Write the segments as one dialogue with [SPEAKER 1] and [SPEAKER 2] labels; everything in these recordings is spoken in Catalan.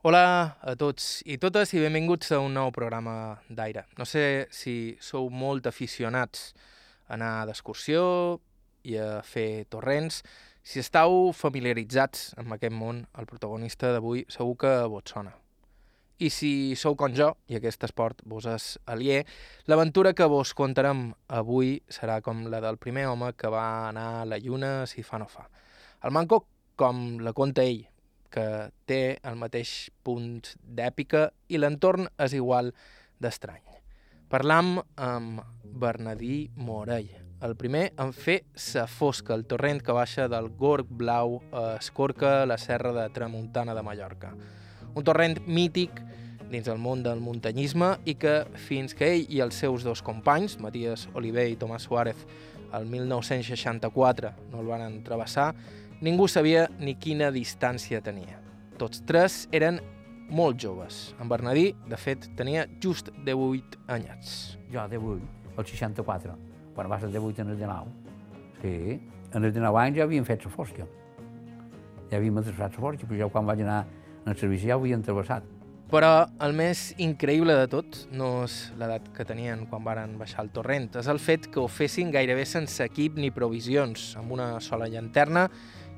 [SPEAKER 1] Hola a tots i totes i benvinguts a un nou programa d'aire. No sé si sou molt aficionats a anar d'excursió i a fer torrents. Si estàu familiaritzats amb aquest món, el protagonista d'avui segur que vos sona. I si sou com jo i aquest esport vos és aliè, l'aventura que vos contarem avui serà com la del primer home que va anar a la lluna si fa no fa. El manco com la conta ell, que té el mateix punt d'èpica i l'entorn és igual d'estrany. Parlam amb Bernadí Morell, el primer en fer sa fosca, el torrent que baixa del Gorg Blau a Escorca, la serra de Tramuntana de Mallorca. Un torrent mític dins el món del muntanyisme i que fins que ell i els seus dos companys, Matías Oliver i Tomàs Suárez, el 1964 no el van travessar, Ningú sabia ni quina distància tenia. Tots tres eren molt joves. En Bernadí, de fet, tenia just 18 anyats.
[SPEAKER 2] Jo, 18, el 64. Quan va ser 18 en el 19. Sí, en els 19 anys ja havíem fet la fosca. Ja havíem travessat la fosca, però jo quan vaig anar al servici ja ho havíem travessat.
[SPEAKER 1] Però el més increïble de tot no és l'edat que tenien quan varen baixar el torrent, és el fet que ho fessin gairebé sense equip ni provisions, amb una sola llanterna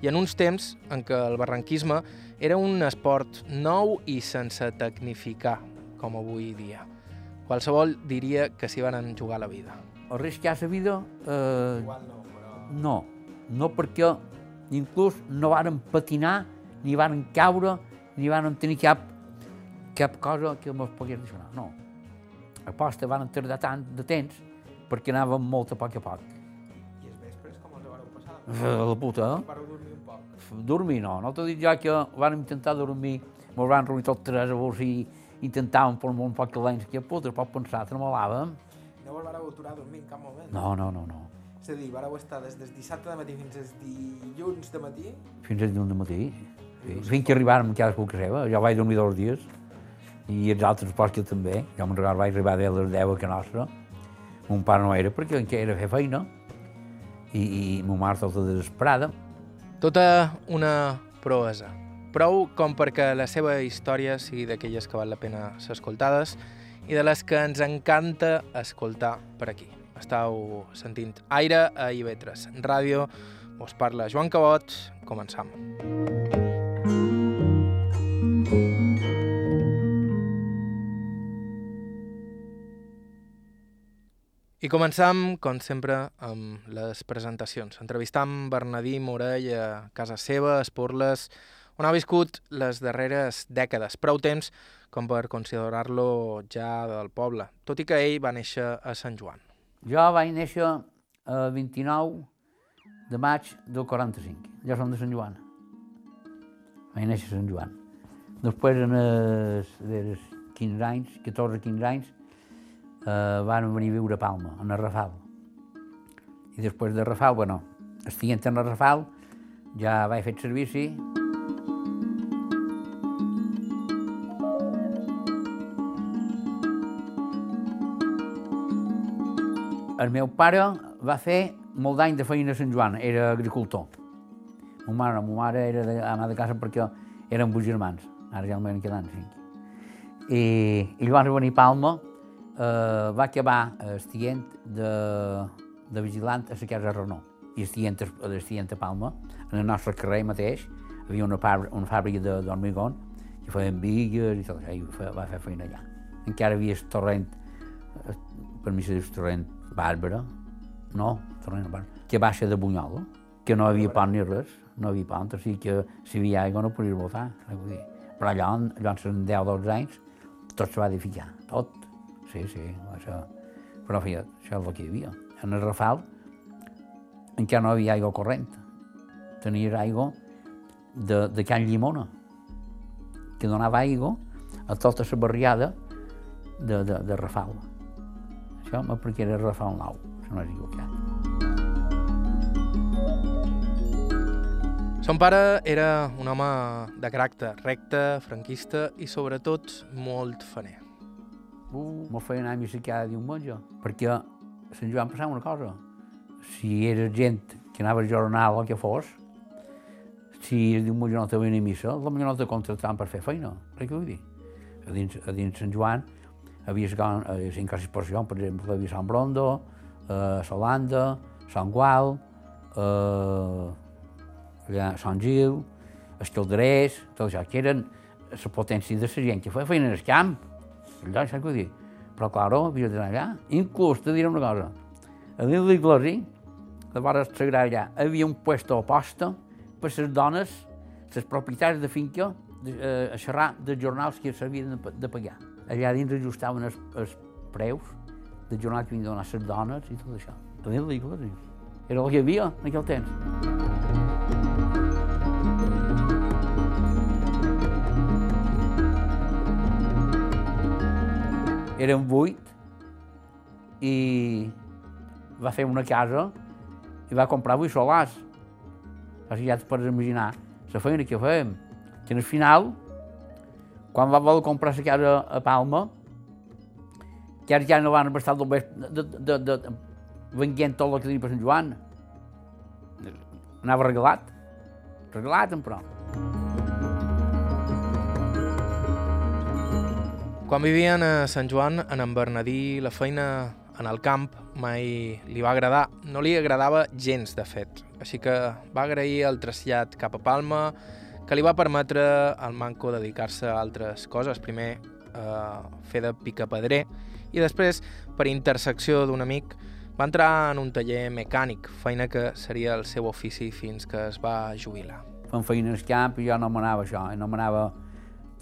[SPEAKER 1] i en uns temps en què el barranquisme era un esport nou i sense tecnificar, com avui dia. Qualsevol diria que s'hi van jugar la vida.
[SPEAKER 2] El riscar la vida... Eh,
[SPEAKER 1] Igual no, però...
[SPEAKER 2] no, no perquè inclús no varen patinar, ni varen caure, ni varen tenir cap, cap cosa que ens pogués deixar. No. Aposta van tardar tant de temps perquè anàvem molt a poc a poc.
[SPEAKER 1] I els vespres com els vareu passar?
[SPEAKER 2] La puta, eh?
[SPEAKER 1] Dormir
[SPEAKER 2] no, no t'ho dic jo que vam intentar dormir, ens van reunir tots tres a veure si intentàvem per un poc calents, que puta, pot pensar, tremalàvem.
[SPEAKER 1] No vos vareu aturar a dormir en cap moment?
[SPEAKER 2] No, no, no, no.
[SPEAKER 1] És a dir, vareu estar des del dissabte de matí fins al dilluns de matí?
[SPEAKER 2] Fins al dilluns de matí. Sí. Fins que arribàrem cadascú casa seva, jo vaig dormir dos dies, i els altres pocs que també. Jo me'n recordo, vaig arribar a les 10 a que nostra. Mon pare no era perquè encara era fer feina, i, i mon mare tota desesperada.
[SPEAKER 1] Tota una proesa. Prou com perquè la seva història sigui d'aquelles que val la pena ser escoltades i de les que ens encanta escoltar per aquí. Estau sentint Aire a IB3 Ràdio. Us parla Joan Cabot. Començam. I començam, com sempre, amb les presentacions. Entrevistam Bernadí Morell a casa seva, a Esporles, on ha viscut les darreres dècades, prou temps com per considerar-lo ja del poble, tot i que ell va néixer a Sant Joan.
[SPEAKER 2] Jo vaig néixer el 29 de maig del 45. Jo som de Sant Joan. Vaig néixer a Sant Joan. Després, en els, els 15 anys, 14-15 anys, eh, van venir a viure a Palma, el Rafal. I després de Rafal, bueno, estiguent en Rafal, ja vaig fer servici. El meu pare va fer molt d'any de feina a Sant Joan, era agricultor. Mon mare mon mare era de, de casa perquè eren vuit germans, ara ja en van quedant cinc. I, i llavors va venir a Palma, eh, va acabar estiguent de, de vigilant a la casa Renault i estiguent, estiguent a Palma, en el nostre carrer mateix, hi havia una, fàbrica, una fàbrica d'hormigón i feien vigues i tot això, i va fer feina allà. Encara havia el torrent, eh, per mi se diu torrent Bàrbara, no, torrent Bàrbara, que baixa de Bunyol, que no havia pont ni res, no havia pont, o sigui que si hi havia aigua no podia votar. Però allà, allà en 10-12 anys, tot se va edificar, tot. Sí, sí, això. Però feia, això és el que hi havia. En el Rafal encara no havia aigua corrent. Tenia aigua de, de Can Llimona, que donava aigua a tota la barriada de, de, de Rafal. Això perquè era Rafal Nou, si no és equivocat.
[SPEAKER 1] Son pare era un home de caràcter recte, franquista i sobretot molt faner.
[SPEAKER 2] Uh, me feien anar a missa cada diumenge, perquè Sant Joan passava una cosa. Si era gent que anava a jornal o que fos, si el diumenge no te a missa, potser no te contractaven per fer feina, saps què vull dir? A dins, a dins Sant Joan havia eh, cinc exposicions, per exemple, havia Sant Brondo, eh, Solanda, Sant Gual, eh, Sant Gil, els tot això, que eren la potència de la gent que feia feina en el camp, allò, saps què vull dir? Però, claro, havia d'anar allà. Inclús, te diré una cosa, a dins de l'església, a la vora sagrada allà, havia un puesto a posta per les dones, les propietaris de finca, de, eh, a xerrar dels jornals que s'havien de, de pagar. Allà dins ajustaven els, els preus del jornal que havien de donar les dones i tot això. A dins de. Era el que hi havia en aquell temps. Érem vuit i va fer una casa i va comprar vuit solars. Així ja et pots imaginar la feina que fèiem. Que al final, quan va voler comprar la casa a Palma, que ja no van estar del de, de, de, de, venguent tot el que tenia per Sant Joan. Anava regalat. Regalat, però.
[SPEAKER 1] Quan vivien a Sant Joan, en en Bernadí, la feina en el camp mai li va agradar. No li agradava gens, de fet. Així que va agrair el trasllat cap a Palma, que li va permetre al Manco dedicar-se a altres coses. Primer, eh, fer de picapedrer, i després, per intersecció d'un amic, va entrar en un taller mecànic, feina que seria el seu ofici fins que es va jubilar.
[SPEAKER 2] Fem feina al camp i jo no m'anava això, no m'anava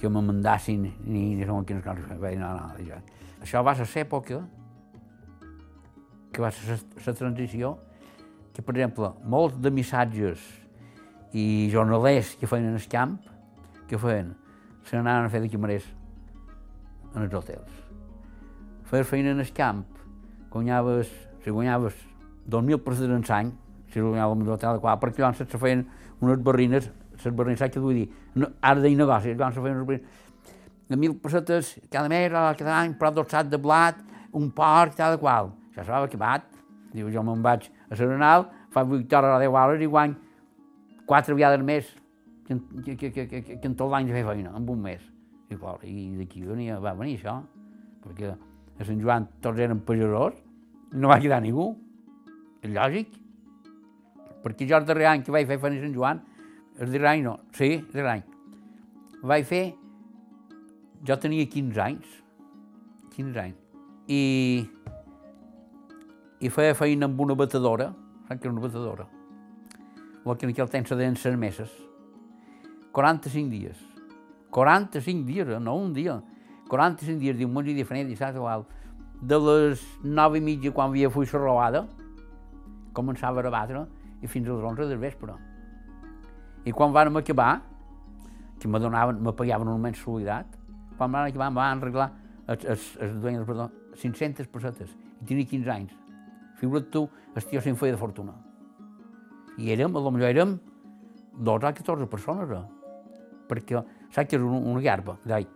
[SPEAKER 2] que me mandassin ni, ni segons quines coses. Bé, no, no, ja. Això va ser l'època que va ser la transició, que, per exemple, molts de missatges i jornalers que feien en el camp, que feien, se n'anaven a fer de camarers en els hotels. Fer feina en el camp, guanyaves, si guanyaves 2.000 pessetes en si guanyaves en l'hotel, perquè llavors se feien unes barrines les barrines, saps què vull dir? No, ara deia negoci, llavors se feien de mil pessetes cada mes, cada any, però dos sacs de blat, un porc, cada qual. Això s'ha acabat. Diu, jo me'n vaig a Serenal, fa 8 hores o 10 hores i guany quatre vegades més que, que, que, que, que, que en tot l'any de fer feina, en un mes. I, i d'aquí venia, va venir això, perquè a Sant Joan tots eren pagesos, no va quedar ningú. És lògic. Perquè jo el darrer any que vaig fer feina a Sant Joan, el darrer any no, sí, el darrer any, vaig fer, jo tenia 15 anys, 15 anys, i, i feia feina amb una batedora, saps que era una batedora? El que en aquell temps se deien ses meses. 45 dies. 45 dies, eh? no un dia. 45 dies, diumenge i diferent, dissabte igual. De les 9 i mitja, quan havia fui la robada, començava a batre, i fins a les 11 del vespre. I quan vàrem acabar, que me donaven, me pagaven una mensualitat, quan van acabar em van arreglar els, els, els dueños, perdó, 500 pessetes, i tenia 15 anys. Figura't tu, el tio se'n feia de fortuna. I érem, a lo millor érem 12 o 14 persones, eh? perquè saps que és una, una garba, dai,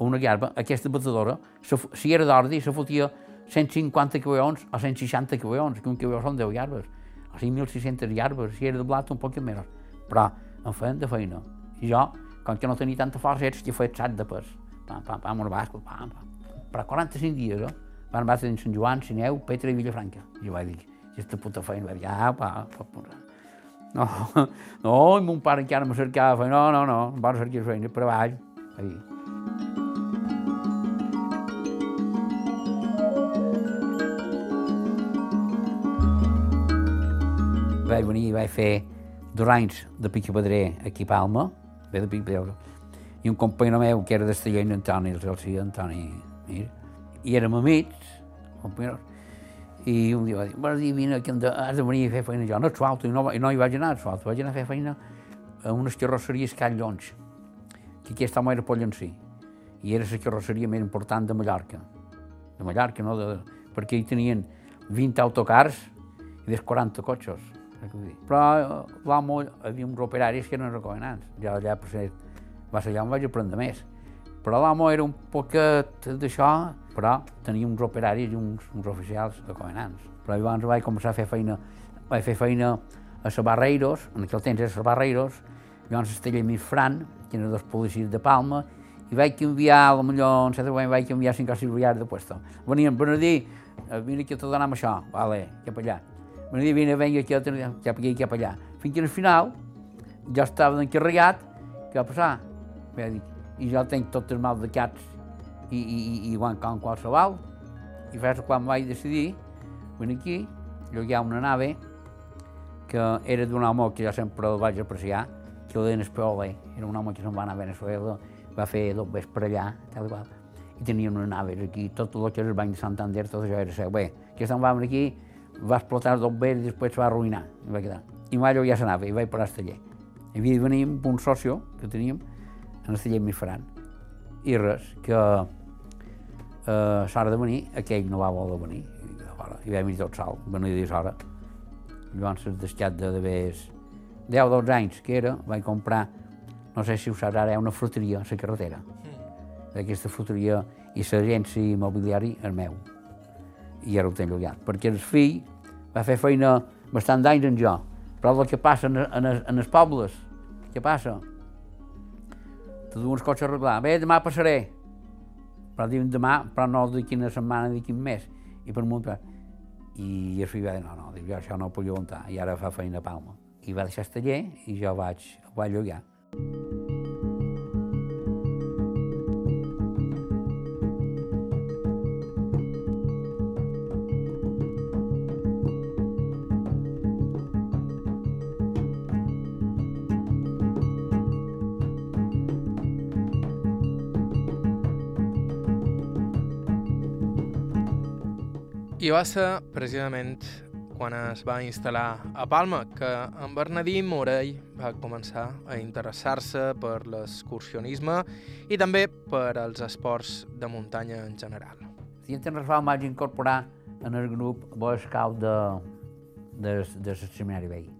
[SPEAKER 2] una garba, aquesta batedora, si era d'ordi, se fotia 150 cabellons o 160 cabellons, que un cabelló són 10 garbes, o sigui 1.600 garbes, si era de blat un poc menys, però em feien de feina. I jo, com que no tenia tanta força, ets que feia sac de pes. Pam, pam, pam, un basco, pam, pam. Però 45 dies, eh? Van batre en Sant Joan, Sineu, Petra i Vilafranca. I jo vaig dir, aquesta puta feina, vaig dir, ah, pa, pa, pa. No, no, i mon pare encara me cercava feina, no, no, no, em van cercar feina per avall. Vaig dir, vaig venir i vaig fer dos anys de picapedrer aquí a Palma, bé de picapedrer, i un company meu que era d'Estella, en Antoni, el Celsi, Antoni, mira, i érem amics, companys, i un dia va dir, bon dia, vine, que de, has de venir a fer feina jo, no asfalto, i no, i no hi vaig anar a asfalto, vaig anar a fer feina a unes carrosseries Can Llons, que aquest home era Pollencí, i era la carrosseria més important de Mallorca, de Mallorca, no? De, perquè hi tenien 20 autocars i des 40 cotxes. Però l'amo, havia uns operaris que eren recomanants. Ja allà per ser, va ser allà on vaig aprendre més. Però l'amo era un poquet d'això, però tenia uns operaris i uns, uns oficials recomanants. Però llavors vaig començar a fer feina, vaig fer feina a les Barreiros, en aquell temps era les Barreiros, Llavors estava mi Fran, que eren dos policies de Palma, i vaig canviar, potser en certa moment vaig canviar cinc o sis de puesto. Venien per dir, eh, vine a te donem això, vale, cap allà. Venien, vine, vinga aquí, cap aquí, cap allà. Fins que al final, jo estava encarregat, què va passar? Bé, dic, I jo tenc tots els mals de cats i, i, i, i quan, com qualsevol, i fins quan vaig decidir venir aquí, ha una nave que era d'un home que jo sempre el vaig apreciar, que el deien Espeole, era un home que se'n va anar a Venezuela, va fer dos vés per allà, tal i qual, i tenia unes naves aquí, tot el que era el banc de Santander, tot això era seu. Bé, que se'n va venir aquí, va explotar dos vés i després va arruïnar, i va quedar. I mai ja s'anava, i vaig parar al taller. I havia de venir amb un socio que teníem, en el taller mi faran. I res, que eh, s'ha de venir, aquell no va voler venir, i, i vam venir tot sol, venir dir hora. Llavors, deixat de d'haver 10 12 anys que era, vaig comprar, no sé si ho saps ara, una fruteria a la carretera. Mm. Aquesta fruteria i l'agència immobiliari és meu. I ara ho tenc llogat. Perquè el fill va fer feina bastant d'anys en jo, però el que passa en, en, en els pobles, què passa? Te du uns cotxes arreglar, bé, demà passaré, però diuen demà, però no d'aquí una setmana, d'aquí un mes, i per munt, i el fill va dir, no, no, diu, jo això no ho puc aguantar, i ara fa feina a Palma. I va deixar el taller i jo vaig, ho vaig llogar.
[SPEAKER 1] I va ser precisament quan es va instal·lar a Palma que en Bernadí Morell va començar a interessar-se per l'excursionisme i també per als esports de muntanya en general.
[SPEAKER 2] Si en em vaig incorporar en el grup Boy Scout de, de, de Seminari Vell.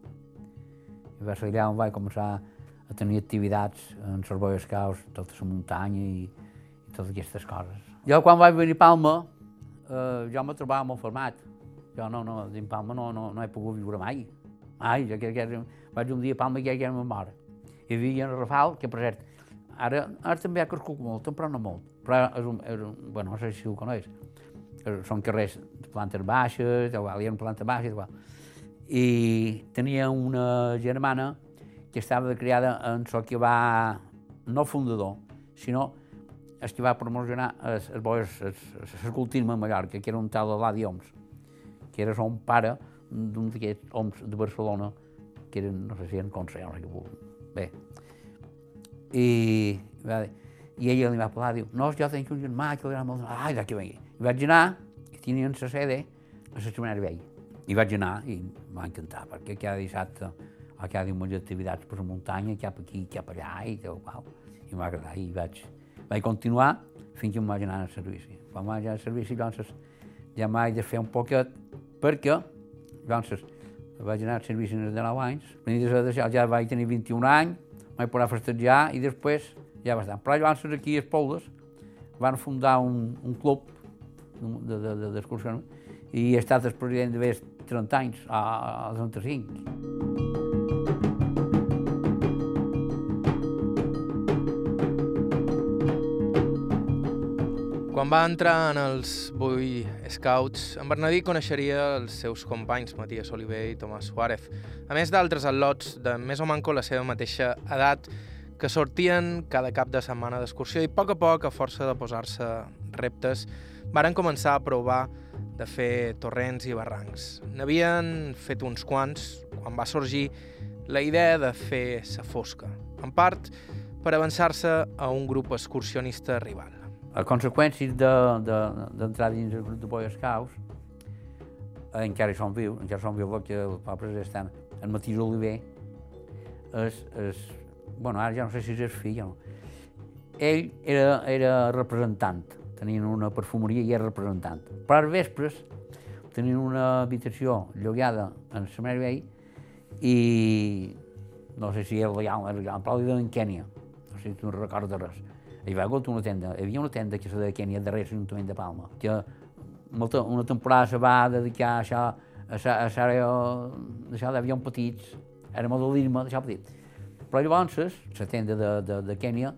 [SPEAKER 2] I va ser allà on vaig començar a tenir activitats en els Boy Scouts, tota la muntanya i, i totes aquestes coses. Jo quan vaig venir a Palma, eh, jo me trobava molt format. Jo no, no, dins Palma no, no, no he pogut viure mai. Jo crec que era, vaig un dia a Palma i ja era mort. Hi havia en Rafal, que per cert, ara, ara també ha crescut molt, però no molt. Però és un, és un bueno, no sé si ho coneix, són carrers de plantes baixes, igual, hi ha una planta baixa, igual. I tenia una germana que estava criada en el que va, no fundador, sinó el que va promocionar l'escultisme a Mallorca, que era un tal Eladi Oms que era son pare d'un d'aquests homes de Barcelona, que eren, no sé si eren consellers, no sé bé. I, va, i ella li va parlar, diu, no, jo tinc un germà que li agrada molt, ai, que vengui. I vaig anar, i tenien la sede a la Seminari Vell. I vaig anar i m'ha encantat, perquè cada dissabte o cada diumenge activitats per la muntanya, cap aquí, cap allà, i tal qual. I m'ha agradat, i vaig, vaig continuar fins que em vaig anar al servici. Quan vaig anar al servici, doncs, ja m'haig de fer un poquet perquè, doncs, vaig anar al servici de 9 anys, de ja vaig tenir 21 anys, vaig poder festejar i després ja estar. Però llavors aquí a Espoldes van fundar un, un club d'excursió de, de, i he estat el president de 30 anys, a, a 35.
[SPEAKER 1] Quan va entrar en els Boy Scouts, en Bernadí coneixeria els seus companys, Matías Oliver i Tomàs Suárez, a més d'altres atlots de més o manco la seva mateixa edat que sortien cada cap de setmana d'excursió i a poc a poc, a força de posar-se reptes, varen començar a provar de fer torrents i barrancs. N'havien fet uns quants quan va sorgir la idea de fer sa fosca, en part per avançar-se a un grup excursionista rival
[SPEAKER 2] a conseqüències de, de, dins el grup de Boy Scouts, eh, encara som vius, encara som vius que els pobles estan, el Matís Oliver, és, és, bueno, ara ja no sé si és fill o no. Ell era, era representant, tenien una perfumeria i era representant. Però als vespres tenien una habitació llogada en Semer Vell i no sé si era legal, era legal, però li deien Kènia, no sé si tu no recordes res hi va haver una tenda, hi havia una tenda que se deia Kènia darrere l'Ajuntament de Palma, que molta, una temporada se va dedicar a això, a això, a això, això d'avions petits, era modelisme, d'això petit. Però llavors, la tenda de, de, de Kènia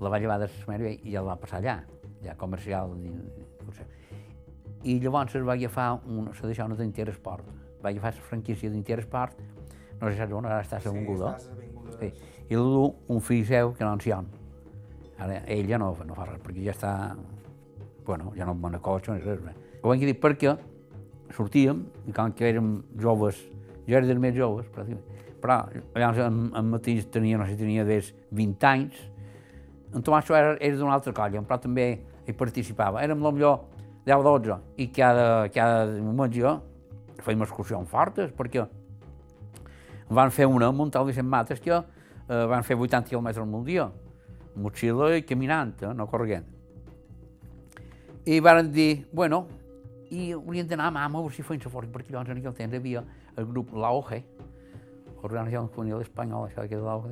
[SPEAKER 2] la va llevar de Sumèria i ja la va passar allà, ja comercial. I, i llavors es va agafar, una, se deixava una d'Interesport, va agafar la franquícia d'Interesport, no sé si saps on, ara està a Avinguda. Sí, i el du un fill seu que no en Ara, ell ja no, no fa res, perquè ja està... Bueno, ja no a cotxe ni res. Ho vaig dir perquè sortíem, i com que érem joves, jo era dels més joves, però llavors en, en mateix tenia, no sé, tenia des 20 anys, en Tomàs era, era d'una altra colla, però també hi participava. Érem potser 10 o 12, i cada, cada moment jo fèiem excursions fortes, perquè van fer una amb un tal Vicent Mates que eh, van fer 80 quilòmetres al dia, motxilla i caminant, eh, no corrent. I van dir, bueno, i hauríem d'anar a Mama a veure si feien la força, perquè llavors en aquell temps havia el grup l'AOG, Organització Juvenil Espanyola, això que és l'AOG,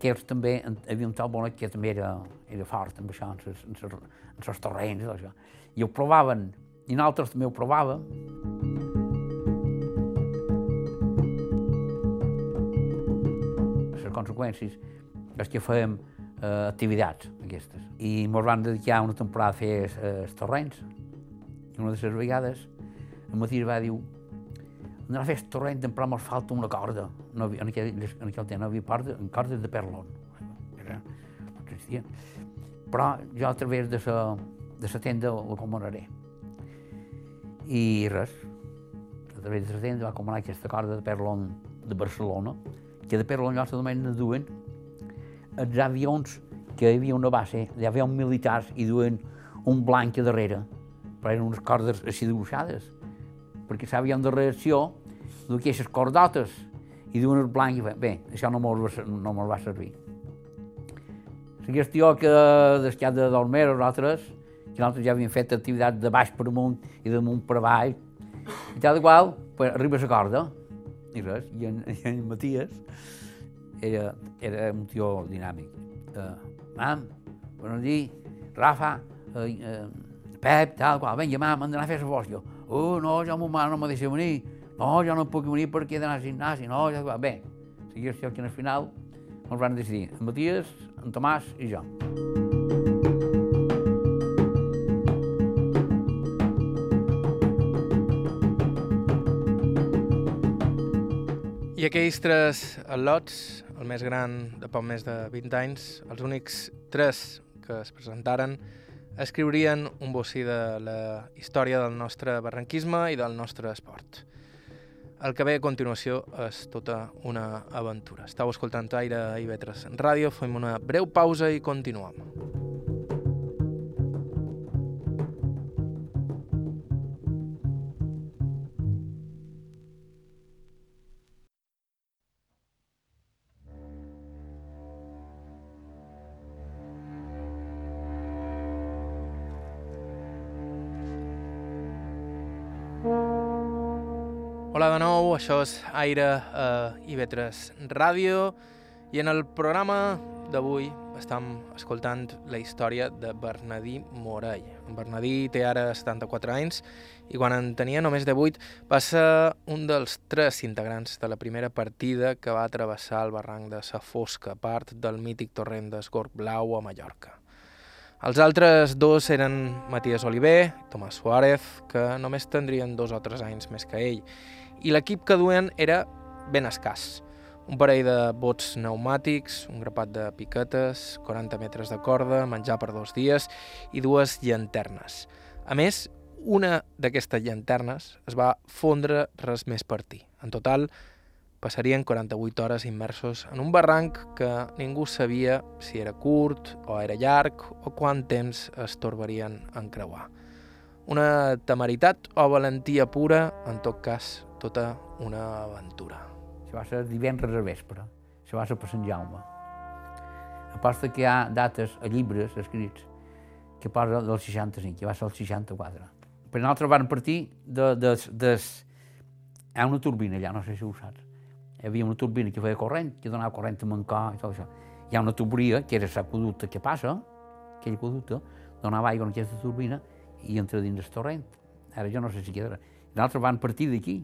[SPEAKER 2] que ells també havia un tal Bonet que també era, era fort amb això, en els terrenys, això. i ho provaven, i nosaltres també ho provàvem. Les conseqüències és que fèiem eh, activitats aquestes. I ens van dedicar una temporada a fer els torrents. I una de les vegades, el matí va dir anar a fer el torrent, però ens falta una corda. No havia, en, aquell, en aquell temps no havia corda, en cordes de perlon. Era, existia. Però jo a través de la, de la tenda la comanaré. I res, a través de la tenda va comanar aquesta corda de perlon de Barcelona, que de perlon allò se nomenen duen els avions que hi havia una base d'avions militars i duen un blanc a darrere, però eren unes cordes així dibuixades, perquè l'avió de reacció aquestes cordotes i duen el blanc i bé, això no va, no me va servir. La qüestió que d'escat de dormir nosaltres, que nosaltres ja havíem fet activitats de baix per amunt i d'amunt per avall, i tal qual, pues, arriba la corda, i res, i en, i en Matías era, era un tio dinàmic. Uh, mam, buenos días, Rafa, uh, uh, Pep, tal qual, vinga, mam, hem d'anar a fer la fosca. Oh, no, jo mon mare no me deixa venir. No, jo no puc venir perquè he d'anar al gimnàs. No, ja... Bé, seguia el que al final ens van decidir en Matías, en Tomàs i jo.
[SPEAKER 1] Aquells tres al·lots, el més gran de poc més de 20 anys, els únics tres que es presentaren, escriurien un bocí de la història del nostre barranquisme i del nostre esport. El que ve a continuació és tota una aventura. Estau escoltant Aire i Vetres ràdio, fem una breu pausa i continuem. Hola de nou, això és Aire eh, i Vetres Ràdio i en el programa d'avui estem escoltant la història de Bernadí Morell. En Bernadí té ara 74 anys i quan en tenia només de 8 va ser un dels tres integrants de la primera partida que va travessar el barranc de Sa Fosca, part del mític torrent d'Esgorg Blau a Mallorca. Els altres dos eren Matías Oliver i Tomàs Suárez, que només tindrien dos o tres anys més que ell, i l'equip que duen era ben escàs. Un parell de bots pneumàtics, un grapat de piquetes, 40 metres de corda, menjar per dos dies i dues llanternes. A més, una d'aquestes llanternes es va fondre res més per ti. En total, passarien 48 hores immersos en un barranc que ningú sabia si era curt o era llarg o quant temps es torbarien en creuar. Una temeritat o valentia pura, en tot cas, tota una aventura.
[SPEAKER 2] Això va ser divendres a vespre, això va ser per Sant Jaume. Aposta que hi ha dates a llibres escrits que posa del 65, que va ser el 64. Per nosaltres van partir de, de, de, hi ha una turbina allà, no sé si ho saps. Hi havia una turbina que feia corrent, que donava corrent a Mancó i tot això. Hi ha una tuberia, que era l'aqueducte que passa, aquell aqueducte, donava aigua en aquesta turbina i entra dins el torrent. Ara jo no sé si quedarà. Nosaltres van partir d'aquí,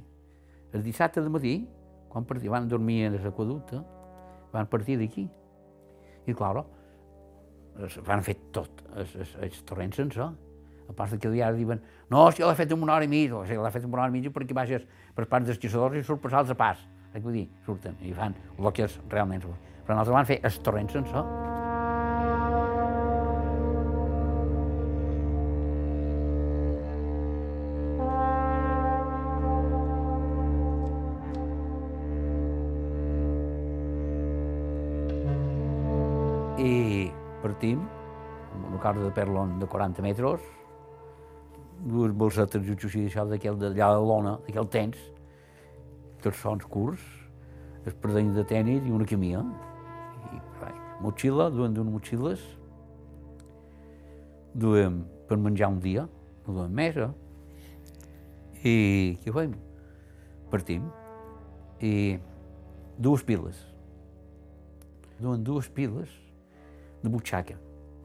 [SPEAKER 2] el dissabte de matí, quan partia, van dormir a l'aqueducte, van partir d'aquí. I, clar, van fer tot, els, els, els torrents sense. A part que ja diuen, no, si l'ha fet en una hora i mitja, o sigui, l'ha fet en una hora i mitja perquè baixes per parts dels caçadors i surt per salts a pas. Vull dir, surten i fan el que és realment. Però nosaltres van fer torrents sense. I partim amb una corda de perlon de 40 metres, dues bolsetes i així d'això d'aquell d'allà de l'ona, d'aquell tens, tots sons curts, el perdeny de tenis i una camia. I, vai, motxilla, duem d'unes motxilles, duem per menjar un dia, no duem més, eh? I què fem? Partim. I dues piles. Duen dues piles de butxaca.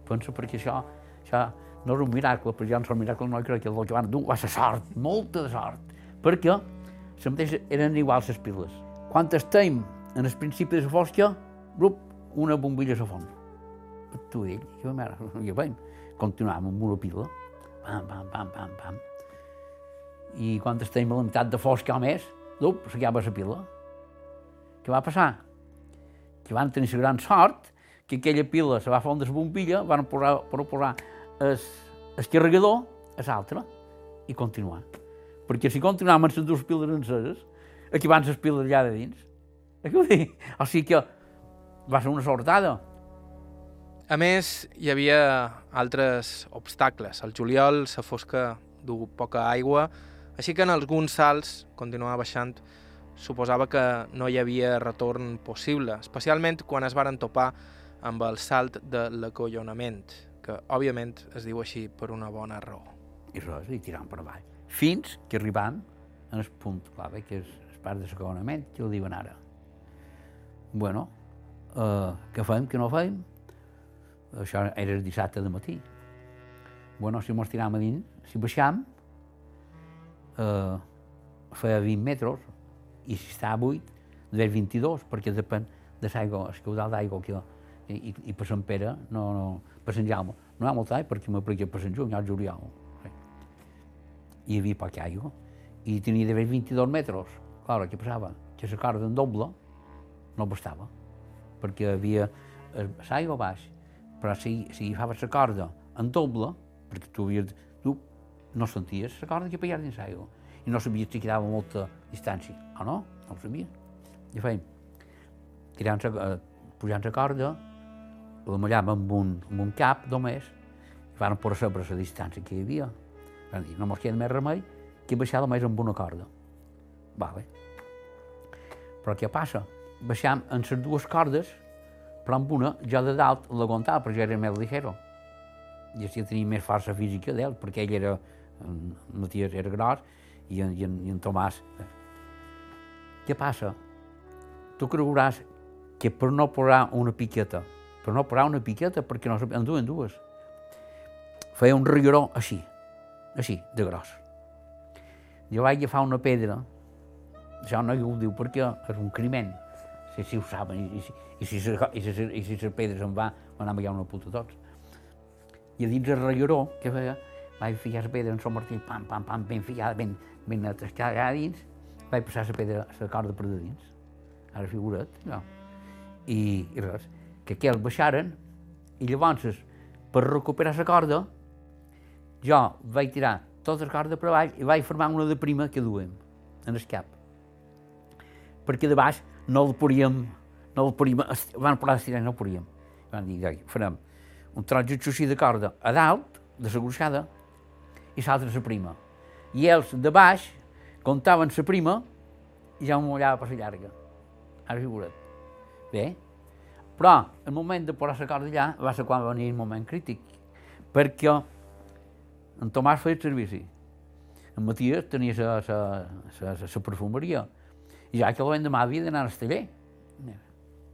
[SPEAKER 2] Penso perquè això, això no és un miracle, però jo no és un miracle, no crec que el van dur va ser sort, molta sort, perquè la mateixa eren iguals les piles. Quan estem en el principi de la fosca, grup, una bombilla a la font. Tu ell, jo, mare, jo veiem, continuàvem amb una pila, pam, pam, pam, pam, pam. I quan estem a la meitat de fosca o més, dup, s'acaba la pila. Què va passar? Que van tenir la gran sort que aquella pila se va fondre la bombilla, van posar, per posar el, el carregador a l'altra i continuar. Perquè si continuàvem amb les dues piles enceses, aquí van les piles allà de dins. O sigui que va ser una sortada.
[SPEAKER 1] A més, hi havia altres obstacles. Al juliol la fosca du poca aigua, així que en alguns salts continuava baixant suposava que no hi havia retorn possible, especialment quan es varen topar amb el salt de l'acollonament, que òbviament es diu així per una bona raó.
[SPEAKER 2] I res, i tirant per avall. Fins que arribam en el punt clave, que és el part de l'acollonament, que ho diuen ara. Bueno, eh, què fem, què no fem? Això era el dissabte de matí. Bueno, si mos tiràvem a dins, si baixam, eh, feia 20 metres, i si està a 8, de 22, perquè depèn de l'aigua, el caudal d'aigua que i, i, i per Sant Pere, no, no, per Sant Jaume, no hi ha molt aigua perquè m'apliqué per Sant Juny, al juliol. Hi havia poca aigua i tenia d'haver 22 metres. Clar, què passava? Que la corda en doble no bastava, perquè havia l'aigua baix, però si, si agafaves la corda en doble, perquè tu, havies, tu no senties la corda que peies dins l'aigua i no sabies si quedava molta distància, o no? No ho sabia. I feim, tirant la, eh, pujant la corda, la mallàvem amb un, amb un cap només, i van per sobre la distància que hi havia. Van dir, no mos queda més remei que baixar només amb una corda. Vale. Però què passa? Baixam en les dues cordes, però amb una jo de dalt l'aguantava, perquè era més ligero. I així tenia més força física d'ell, perquè ell era, en Matías era gros, i en, i en, i en Tomàs. Què passa? Tu creuràs que per no posar una piqueta, per no posar una piqueta, perquè no en duen dues, feia un rigoró així, així, de gros. Jo vaig agafar una pedra, això no ho diu perquè és un criment, si, si ho saben, i, i, si, i, si, i si la pedra se'n va, m'anam a una puta tots. I a dins el rigoró, què feia? Vaig ficar la pedra en Sant Martí, pam, pam, pam, ben fiada, ben, ben atascada allà dins, vaig passar la pedra, la corda per de dins. Ara figura't, no. I, i res, que aquells baixaren, i llavors, per recuperar la corda, jo vaig tirar tota la corda per baix i vaig formar una de prima que duem, en el cap. Perquè de baix no el podíem, no el podíem, van posar estirar, no el podíem. Van dir, farem un tros de de corda a dalt, de la gruixada, i l'altre la prima. I ells de baix comptaven la prima i ja m'ho per la llarga. Ara figura't. Bé, però el moment de posar la corda allà va ser quan va venir el moment crític, perquè en Tomàs feia el servici, en Matías tenia la perfumeria, i ja que el demà havia d'anar al taller.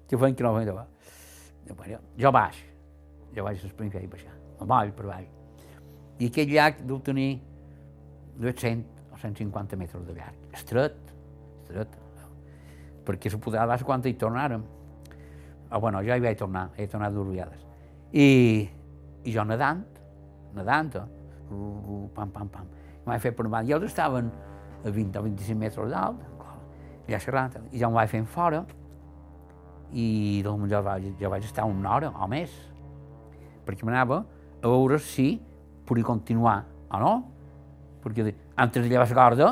[SPEAKER 2] Què feien que no feien demà? Jo baix, jo vaig primer i baixar, avall per avall. I aquell llac deu tenir 200 o 150 metres de llarg, estret, estret, perquè se podrà dar quan hi tornàrem. Ah, bueno, jo hi vaig tornar, he tornat vegades. I, i jo nedant, nedant, uh, pam, pam, pam. I vaig fer per. I ells estaven a 20 o 25 metres d'alt, ja xerrant, i jo em vaig fent fora, i doncs jo vaig, jo vaig estar una hora o més, perquè m'anava a veure si podia continuar o no, perquè antes de llevar la corda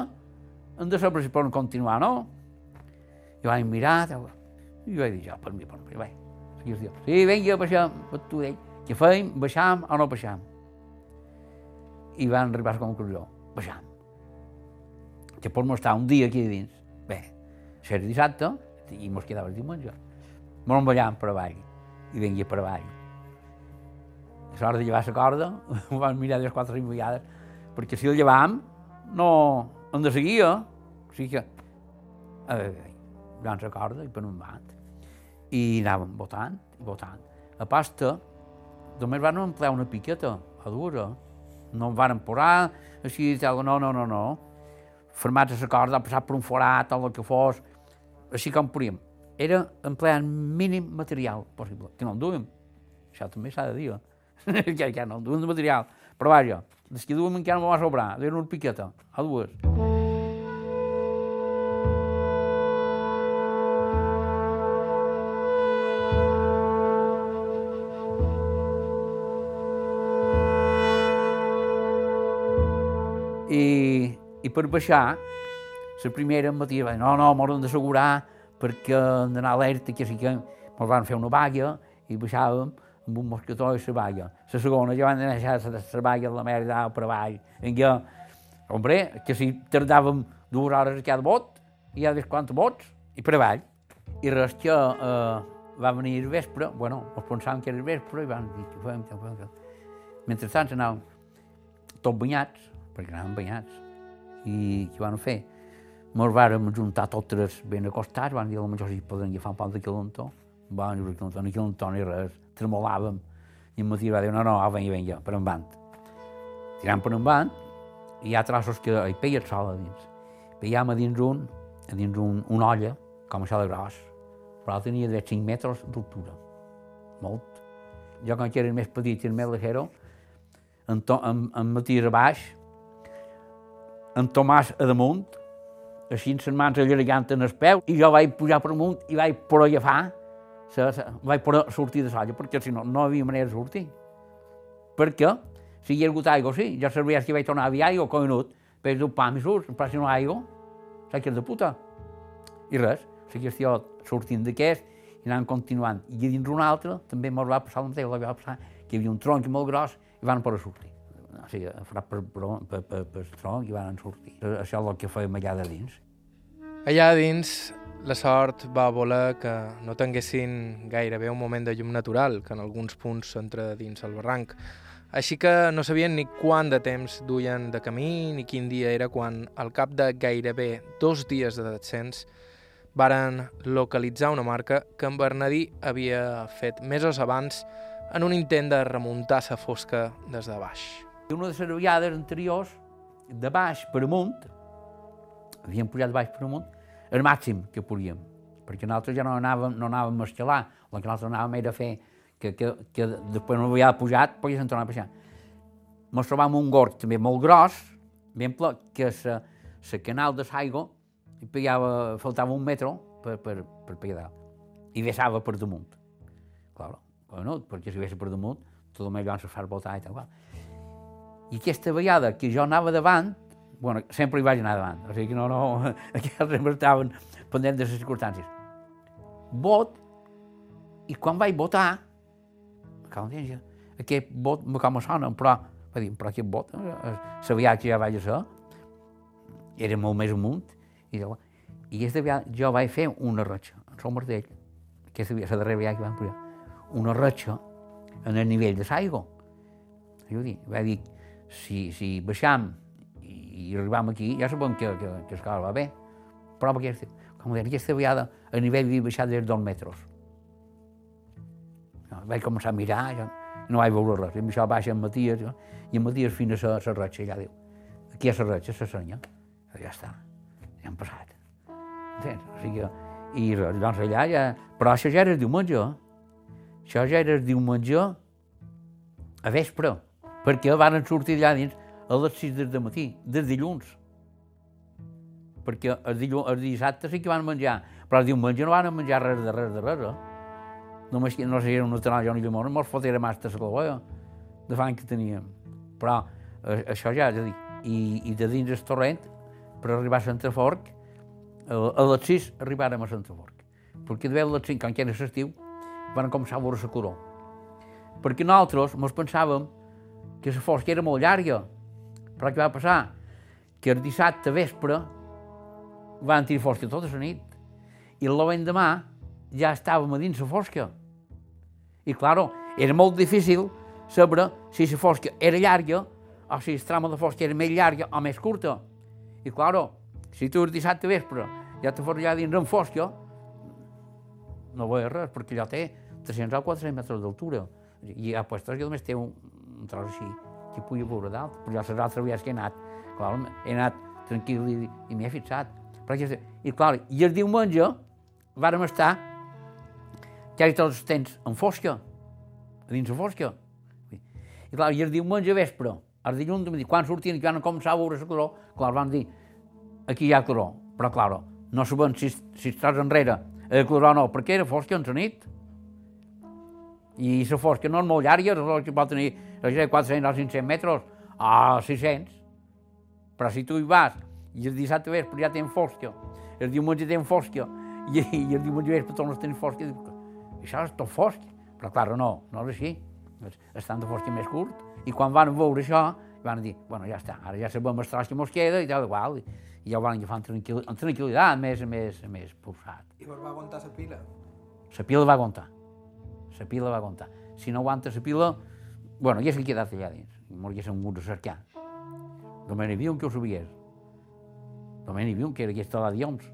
[SPEAKER 2] hem de saber si poden continuar o no. I vaig mirar, i vaig dir jo, per mi, per mi, vaig. I es diu, sí, vinga, baixem, tu d'ell, què feim, baixam o no baixam? I van arribar a la conclusió, baixam. Que pot estar un dia aquí dins. Bé, serà dissabte i mos quedava el diumenge. Mos ballam per avall i vengui per avall. A l'hora de llevar la corda, ho vam mirar les quatre cinc vegades, perquè si el llevàvem, no hem de seguir, eh? O sigui que, a veure, vam la corda i per un bat. I anàvem votant, votant. A pasta, només van emplear una piqueta, a dura. No em van posar així, tal, no, no, no, no. Formats a la corda, passat per un forat o el que fos, així com podíem. Era empleant mínim material possible, que no en duim. Això també s'ha de dir, eh? que, que no en duim de material. Però vaja, des que duim encara no va sobrar, era una piqueta, a dues. I, i per baixar, la primera em batia, no, no, m'ho d'assegurar perquè hem d'anar alerta, que sí que ens van fer una vaga i baixàvem amb un mosquetó i la vaga. La segona ja van deixar la vaga de la merda per avall. En què, hombre, que si tardàvem dues hores a cada bot, hi ha quants bots, i per avall. I res que eh, va venir el vespre, bueno, ens pensàvem que era el vespre, i van dir que fem, que fem, que fem. Mentrestant anàvem tots banyats, perquè anàvem banyats. I què van fer? Ens vàrem juntar totes ben acostats, van dir a la major si poden agafar un poc de quilontó. Van dir que no quilontó ni res, tremolàvem. I en Matí va dir, no, no, vinga, vinga, per en band. Tirant per en band, hi ha trossos que hi peia el sol a dins. Peiam a dins un, a dins un, una olla, com això de gros, però tenia de 5 metres d'altura. Molt. Jo, quan era més petit i el més ligero, en, to, en, en a baix, en Tomàs a damunt, així amb les mans allargant en el peu, i jo vaig pujar per amunt i vaig poder agafar, se, se, vaig poder sortir de l'olla, perquè si no, no havia manera de sortir. Perquè, si hi ha hagut aigua, sí, ja servia que vaig tornar a havia aigua, coinut, per dur pam i surts, però si no aigua, saps que és de puta. I res, la qüestió sortint d'aquest i anant continuant. I dins un altre també mos va passar el mateix, va passar que hi havia un tronc molt gros i van poder sortir. O sigui, farà per, per, per, per, per tronc i van sortir. Això és el que fèiem allà de dins.
[SPEAKER 1] Allà dins, la sort va voler que no tinguessin gairebé un moment de llum natural, que en alguns punts s'entra dins el barranc. Així que no sabien ni quant de temps duien de camí ni quin dia era quan, al cap de gairebé dos dies de descens, varen localitzar una marca que en Bernadí havia fet mesos abans en un intent de remuntar la fosca des de baix.
[SPEAKER 2] Una de les vegades anteriors, de baix per amunt, havíem pujat baix per amunt, el màxim que podíem, perquè nosaltres ja no anàvem, no anàvem a escalar, el que nosaltres anàvem era fer que, que, que després no havia pujat, poguéssim tornar a baixar. Ens trobàvem un gord també molt gros, ben ple, que la, la canal de l'aigua pegava, faltava un metro per, per, per pegar i vessava per damunt. Clar, bueno, perquè si vessa per damunt, tot el millor se fa voltar i tal. Qual. I aquesta vegada que jo anava davant, bueno, sempre hi vaig anar davant, o sigui que no, no, aquells sempre estaven pendents de les circumstàncies. Vot, i quan vaig votar, aquest vot com sona, però, va dir, però aquest vot, eh, sabia que ja vaig a ser, era molt més amunt, i, de, i aquesta vegada jo vaig fer una ratxa, en el martell, aquesta vegada, la darrera vegada que vam pujar, una ratxa en el nivell de l'aigua. Jo dic, va dir, si, si baixam i, i arribam aquí, ja sabem que, que, que el cal va bé, però aquesta, com deia, aquesta vegada el nivell havia baixat des dos metres. No, vaig començar a mirar, jo, no vaig veure res, i això baixa en Matías, jo, i en Matías fins a la, la ratxa, ja diu, aquí és la ratxa, la senya, ja està, ja han passat. Entens? O sigui, i doncs allà ja... Però això ja era diumenge, eh? Això ja era el diumenge a vespre, perquè van sortir allà dins a les 6 del matí, des dilluns. Perquè el, dilluns, el dissabte sí que van menjar, però el diumenge no van menjar res de res de res. Eh? Només que no sé, era una tonal, jo ni llimona, mos fotera massa la clavoia de fang que teníem. Però eh, això ja, ja dic, i, i de dins el torrent, per arribar a Centreforc, a, a les 6 arribàrem a Centreforc. Perquè de les 5, quan era l'estiu, van començar a veure la. Perquè nosaltres ens pensàvem que la fosca era molt llarga, però què va passar? Que el dissabte vespre van tenir fosca tota la nit i l'endemà ja estàvem a dins la fosca. I, claro, era molt difícil saber si la fosca era llarga o si el tram de fosca era més llarga o més curta. I, claro, si tu el dissabte vespre ja te fos allà dins en fosca, no veies res, perquè allò té 300 o 400 metres d'altura. I a puestos jo només té un, un tros així, que pugui veure dalt. Però les altres vegades que he anat, clar, he anat tranquil i, i m'hi he fixat. Però I clar, i el diumenge vàrem estar quasi tots els temps en fosca, a dins la fosca. I clar, i el diumenge vespre, el dilluns, quan sortien i van començar a veure la color, clar, van dir, aquí hi ha color. Però, clar, no sabem si, si estàs enrere el color o no, perquè era fosca en la nit. I la fosca no és molt llarga, la fosca pot tenir no sé, 400 o 500 metres, o 600. Però si tu hi vas i el dissabte vespre ja tens fosca, el diumenge tens fosca, i, i el diumenge vespre tornes a tenir fosca, i dius, això és tot fosc. Però, clar, no, no és així. Estan de fosca més curt. I quan van veure això, van dir, bueno, ja està, ara ja sabem els tros que mos queda i tal, igual. I, i ja ho van agafar amb, tranquil, amb tranquil·litat, més, més, més pulsat.
[SPEAKER 1] I vos va aguantar la pila?
[SPEAKER 2] La pila va aguantar. La pila va aguantar. Si no aguanta la pila, bueno, ja s'ha quedat allà dins. I mos haguéssim hagut de cercar. Havia un que ho sabies. Havia un que era aquesta la d'Ioms.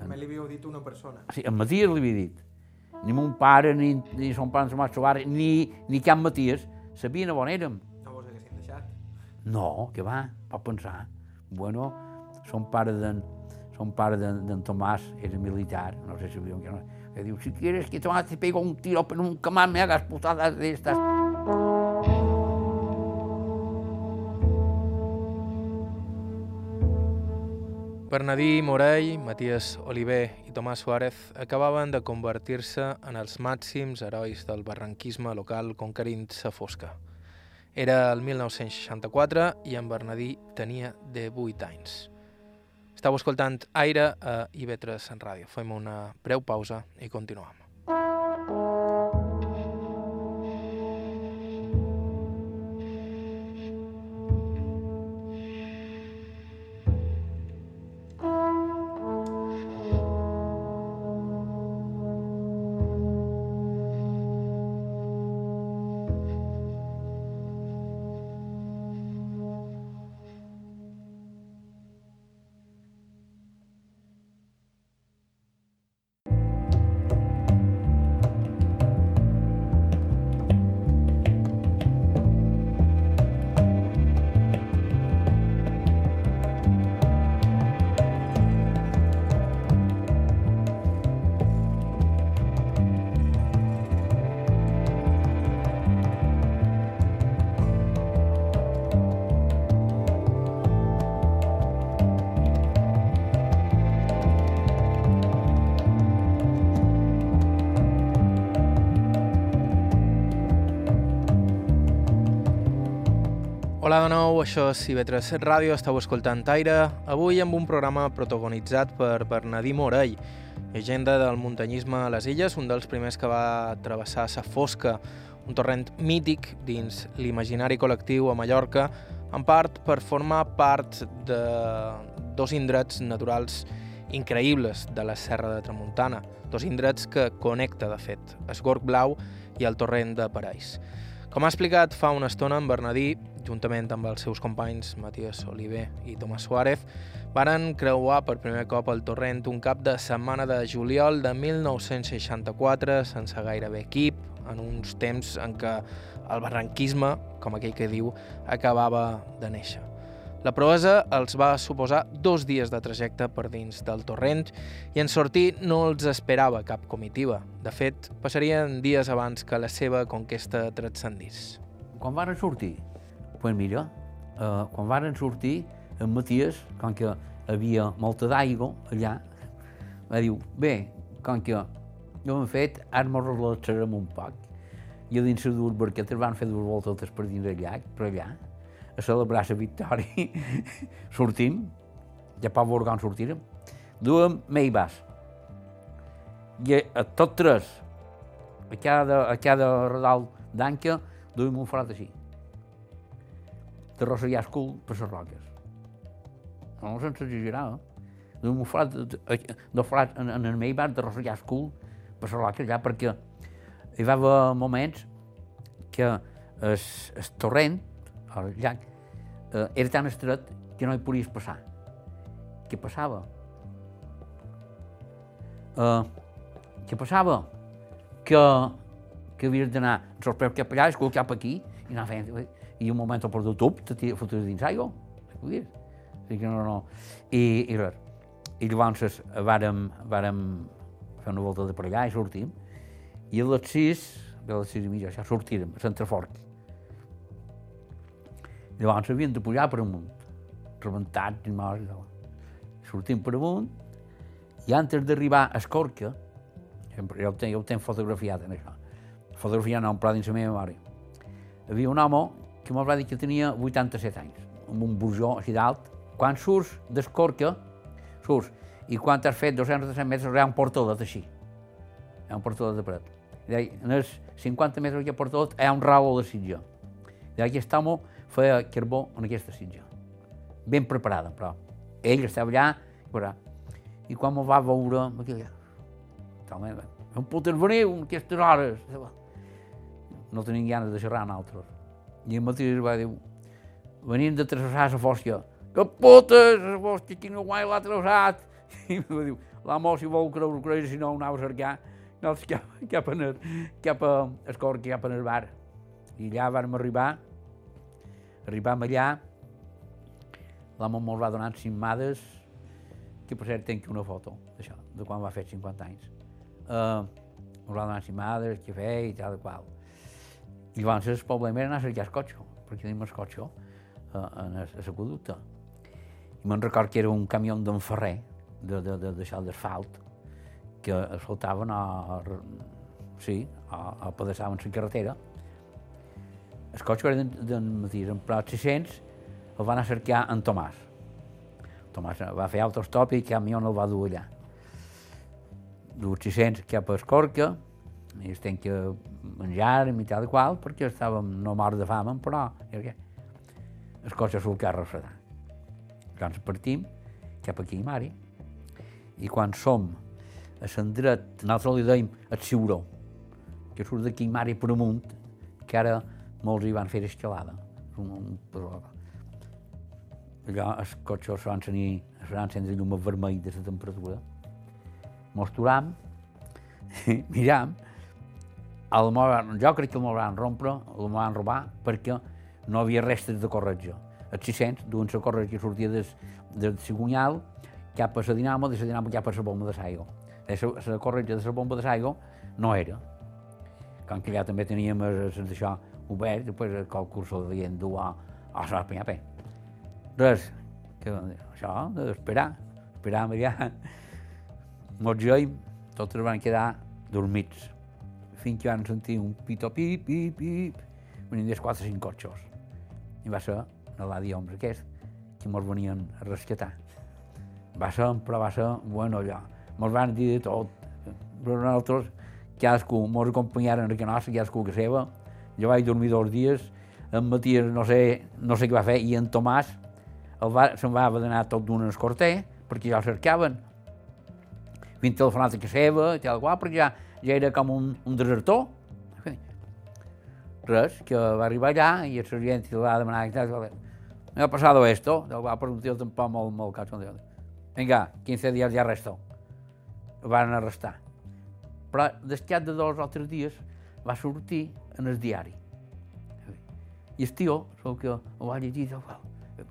[SPEAKER 1] Només li havíeu dit una persona.
[SPEAKER 2] Sí, en Matías li havia dit. Ni mon pare, ni, ni son pare, ni son mare, ni, ni cap Matías sabien on érem.
[SPEAKER 1] No vos haguessin deixat?
[SPEAKER 2] No, que va, pot pensar. Bueno, son pare d'en son pare d'en Tomàs era militar, no sé si sabíem que no, que diu, si quieres que Tomás te pego un tiro, pero nunca más me hagas putadas de estas.
[SPEAKER 1] Bernadí Morell, Matías Oliver i Tomàs Suárez acabaven de convertir-se en els màxims herois del barranquisme local conquerint sa fosca. Era el 1964 i en Bernadí tenia de 8 anys. Estau escoltant Aire a IB3 en ràdio. Fem una breu pausa i continuem. Hola de nou, això és IB3 Ràdio, estàu escoltant Aire, avui amb un programa protagonitzat per Bernadí Morell, llegenda del muntanyisme a les illes, un dels primers que va travessar sa fosca, un torrent mític dins l'imaginari col·lectiu a Mallorca, en part per formar part de dos indrets naturals increïbles de la Serra de Tramuntana, dos indrets que connecta, de fet, Esgorg Blau i el torrent de Pareix. Com ha explicat fa una estona en Bernadí, juntament amb els seus companys Matías Oliver i Tomàs Suárez, varen creuar per primer cop el torrent un cap de setmana de juliol de 1964 sense gairebé equip, en uns temps en què el barranquisme, com aquell que diu, acabava de néixer. La proesa els va suposar dos dies de trajecte per dins del torrent i en sortir no els esperava cap comitiva. De fet, passarien dies abans que la seva conquesta transcendís.
[SPEAKER 2] Quan varen sortir? Doncs pues mira, eh, quan varen sortir, en Matías, com que havia molta d'aigua allà, va dir, bé, com que no hem fet, ara mos relaxarem un poc. I a dins de dues barquetes van fer dues voltes per dins del llac, per allà, a celebrar la victòria. Sortim, ja pa veure com sortirem. Duem meibas. I a tots tres, a cada, a cada redal d'anca, duem un forat així. De rossellar el cul per les roques. No, sense exagerar, eh? Duem un forat, de, forat en, en el meibas de rossellar el cul per les roques, ja, perquè hi va haver moments que el torrent, el llac, eh, era tan estret que no hi podies passar. Què passava? Eh, què passava? Que, que havies d'anar amb els peus cap allà, el cap aquí, i anar fent... I un moment al perdut tub, te fotres dins aigua. Sabies? que no, no. I, i res. I llavors vàrem, vàrem fer una volta de per allà i sortim. I a les sis, a les sis i mitja, ja sortirem, a Centrafort. Llavors havien de pujar per amunt, rebentats i tal. Sortim per amunt, i antes d'arribar a Escorca, sempre, jo, ho tenc, jo ho tenc fotografiat en això, fotografiant un pla dins la meva memòria, havia un home que m'ho va dir que tenia 87 anys, amb un burjó així d'alt. Quan surts d'Escorca, surts, i quan has fet 200 metres hi ha un portalet així, hi ha un portalet de paret. I en els 50 metres que ha portalet hi ha un ralo de sitja. I aquest home feia carbó en aquesta sitja. Ben preparada, però. Ell estava allà, però, i quan me va veure, aquella, talment, on putes veniu en aquestes hores? No tenim ganes de xerrar amb altres. I el matí va dir, venim de travessar la fòstia. Que putes, la fòstia, quin guai l'ha travessat. I em va dir, l'amo, si vol creure, creure, si no, anava a cercar, no, cap, cap, a, cap a Escorca, cap a el bar. I allà vam arribar, arribam allà, l'home mos va donar cimmades, que per cert tenc una foto d'això, de quan va fer 50 anys. Uh, mos va donar cimmades, cafè i tal i qual. I llavors el problema era anar a cercar el cotxe, perquè tenim el cotxe uh, a l'aqueducte. I me'n record que era un camió d'en Ferrer, de, de, de, d'això d'asfalt, que asfaltaven a, sí, a, a pedassaven la carretera, el cotxe d'en Matís, en Prat 600, el van a cercar en Tomàs. Tomàs va fer autostop i el camió el va dur allà. Du 600 cap a Escorca, i es tenc que menjar i tal i qual, perquè estàvem no mort de fam, però el cotxe sul carro refredar. Llavors partim cap aquí, Mari, i quan som a l'endret, nosaltres li deim el Ciuró, que surt d'aquí, Mari, per amunt, que ara molts hi van fer escalada. Allò els cotxes van tenir, es van encendre llum vermell de la temperatura. Mos turam, miram, el moran, jo crec que el van rompre, el van robar, perquè no havia restes de corretja. Els 600 duen la corretja que sortia del, del cigunyal cap a la dinamo, de la dinamo cap a la bomba de l'aigua. La corretja de la bomba de l'aigua no era. Com que ja també teníem això obert, després el concurso de dient dur a, a la Penyapé. Res, que això, d'esperar, esperar allà. Molts joim, tots van quedar dormits, fins que van sentir un pito pip, pip, pip, venien dels quatre o cinc cotxos. I va ser l'Adi Ombra aquest, que mos venien a rescatar. Va ser, però va ser, bueno, allò, mos van dir de tot, però nosaltres, cadascú, mos acompanyaren a la nostra, cadascú que seva, jo vaig dormir dos dies, en Matías no sé, no sé què va fer, i en Tomàs va, se'n va d'anar tot d'un escorter, perquè ja el cercaven. Vint telefonat casa seva, i tal qual, perquè ja, ja era com un, un desertor. Res, que va arribar allà i el sergent li va demanar que me ha pasado esto, del va per un tio tampoc molt, molt cacho. Vinga, 15 dies ja resto. El van arrestar. Però després de dos o tres dies va sortir en el diari. I el tio, el que ho va llegir,